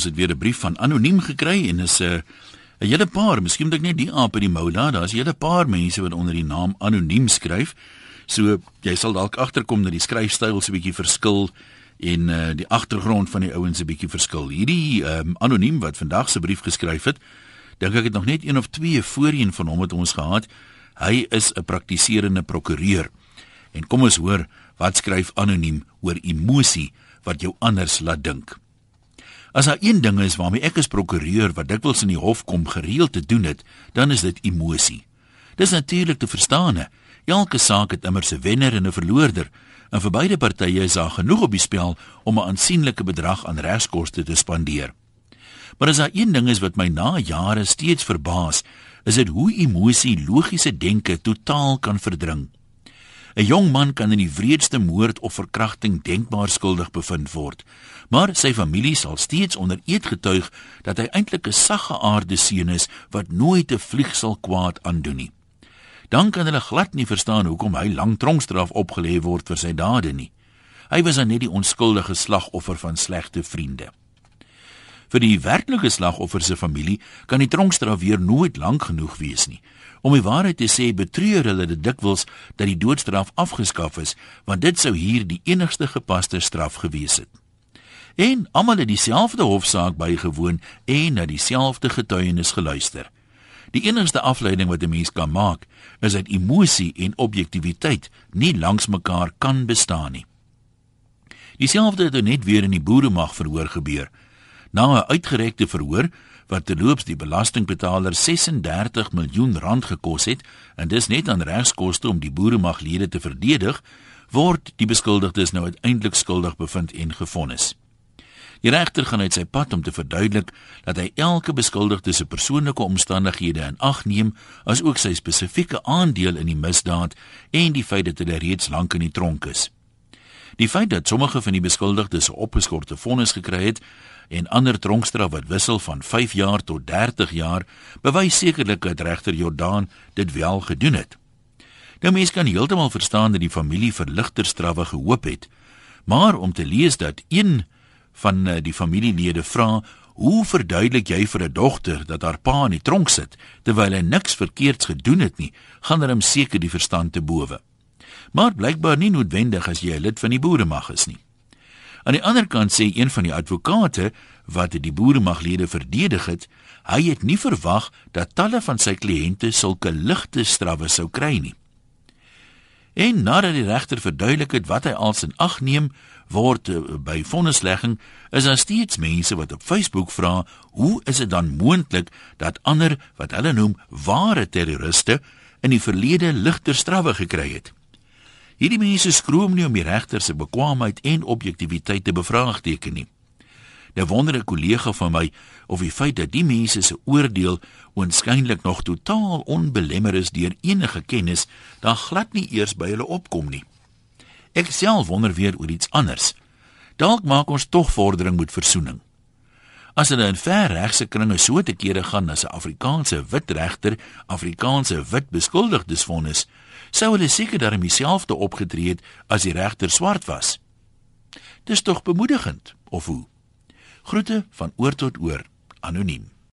Ons het weer 'n brief van anoniem gekry en is 'n uh, 'n hele paar, miskien moet ek net die aap in die mou laat. Daar's 'n hele paar mense wat onder die naam anoniem skryf. So jy sal dalk agterkom dat die skryfstyl so 'n bietjie verskil en uh, die agtergrond van die ouens 'n bietjie verskil. Hierdie um, anoniem wat vandag se brief geskryf het, dink ek het nog net een of twee voorheen van hom het ons gehad. Hy is 'n praktiserende prokureur. En kom ons hoor wat skryf anoniem oor emosie wat jou anders laat dink. As daar een ding is waarmee ek as prokureur wat dikwels in die hof kom gereeld te doen het, dan is dit emosie. Dis natuurlik te verstaan. Elke saak het immer 'n wenner en 'n verloorder, en vir beide partye is daar genoeg op die spel om 'n aansienlike bedrag aan regskoste te spandeer. Maar as daar een ding is wat my na jare steeds verbaas, is dit hoe emosie logiese denke totaal kan verdring. 'n Jong man kan in die wreedste moord of verkrachting denkbaar skuldig bevind word, maar sy familie sal steeds onder eed getuig dat hy eintlik 'n sagge aarde seun is wat nooit 'n vlieg sal kwaad aandoen nie. Dan kan hulle glad nie verstaan hoekom hy lank tronkstraf opgelê word vir sy dade nie. Hy was net die onskuldige slagoffer van slegte vriende. Vir die werklike slagoffer se familie kan die tronkstraf weer nooit lank genoeg wees nie. Om die waarheid te sê, betreur hulle dit dikwels dat die doodstraf afgeskaf is, want dit sou hier die enigste gepaste straf gewees het en almal het dieselfde hofsaak bygewoon en na dieselfde getuienis geluister. Die enigste afleiding wat 'n mens kan maak, is dat emosie en objektiviteit nie langs mekaar kan bestaan nie. Dieselfde het net weer in die boeremag verhoor gebeur. Na 'n uitgerekte verhoor wat terloops die belastingbetaler 36 miljoen rand gekos het, en dis net aan regskoste om die boeremaglede te verdedig, word die beskuldigdes nou uiteindelik skuldig bevind en gefonnis. Die regter gaan uit sy pad om te verduidelik dat hy elke beskuldigde se persoonlike omstandighede in ag neem, asook sy spesifieke aandeel in die misdaad en die feit dat hulle reeds lank in die tronk is. Die feit dat sommige van die beskuldigdes 'n opgeskorte vonnis gekry het en ander tronkstraf wat wissel van 5 jaar tot 30 jaar, bewys sekerlik dat regter Jordaan dit wel gedoen het. Nou mense kan heeltemal verstaan dat die familie vir ligter strawwe gehoop het, maar om te lees dat een van uh, die familielede vra hoe verduidelik jy vir 'n dogter dat haar pa in die tronk sit terwyl hy niks verkeerds gedoen het nie gaan hom seker die verstand te bowe maar blykbaar nie noodwendig as jy 'n lid van die boeremag is nie aan die ander kant sê een van die advokate wat die boeremaglede verdedig het hy het nie verwag dat talle van sy kliënte sulke ligte strawwe sou kry nie En nadat die regter verduidelik het wat hy als in ag neem word uh, by vonnislegging, is daar steeds mense wat op Facebook vra, hoe is dit dan moontlik dat ander wat hulle noem ware terroriste in die verlede ligter strawwe gekry het? Hierdie mense skroom nie om die regter se bekwaamheid en objektiviteit te bevraagteken nie. Nou wonder 'n kollega van my of die feit dat die mense se oordeel oënskynlik nog totaal onbelemmer is deur enige kennis, dan glad nie eers by hulle opkom nie. Ek self wonder weer oor iets anders. Dalk maak ons tog vordering met versoening. As hulle in ver regse kringe so te kere gaan as 'n Afrikaanse wit regter, Afrikaanse wit beskuldigdes vonnis, sou hulle seker daarmee dieselfde opgetree het as die regter swart was. Dis tog bemoedigend, of hoe? Groete van oor tot oor, anoniem.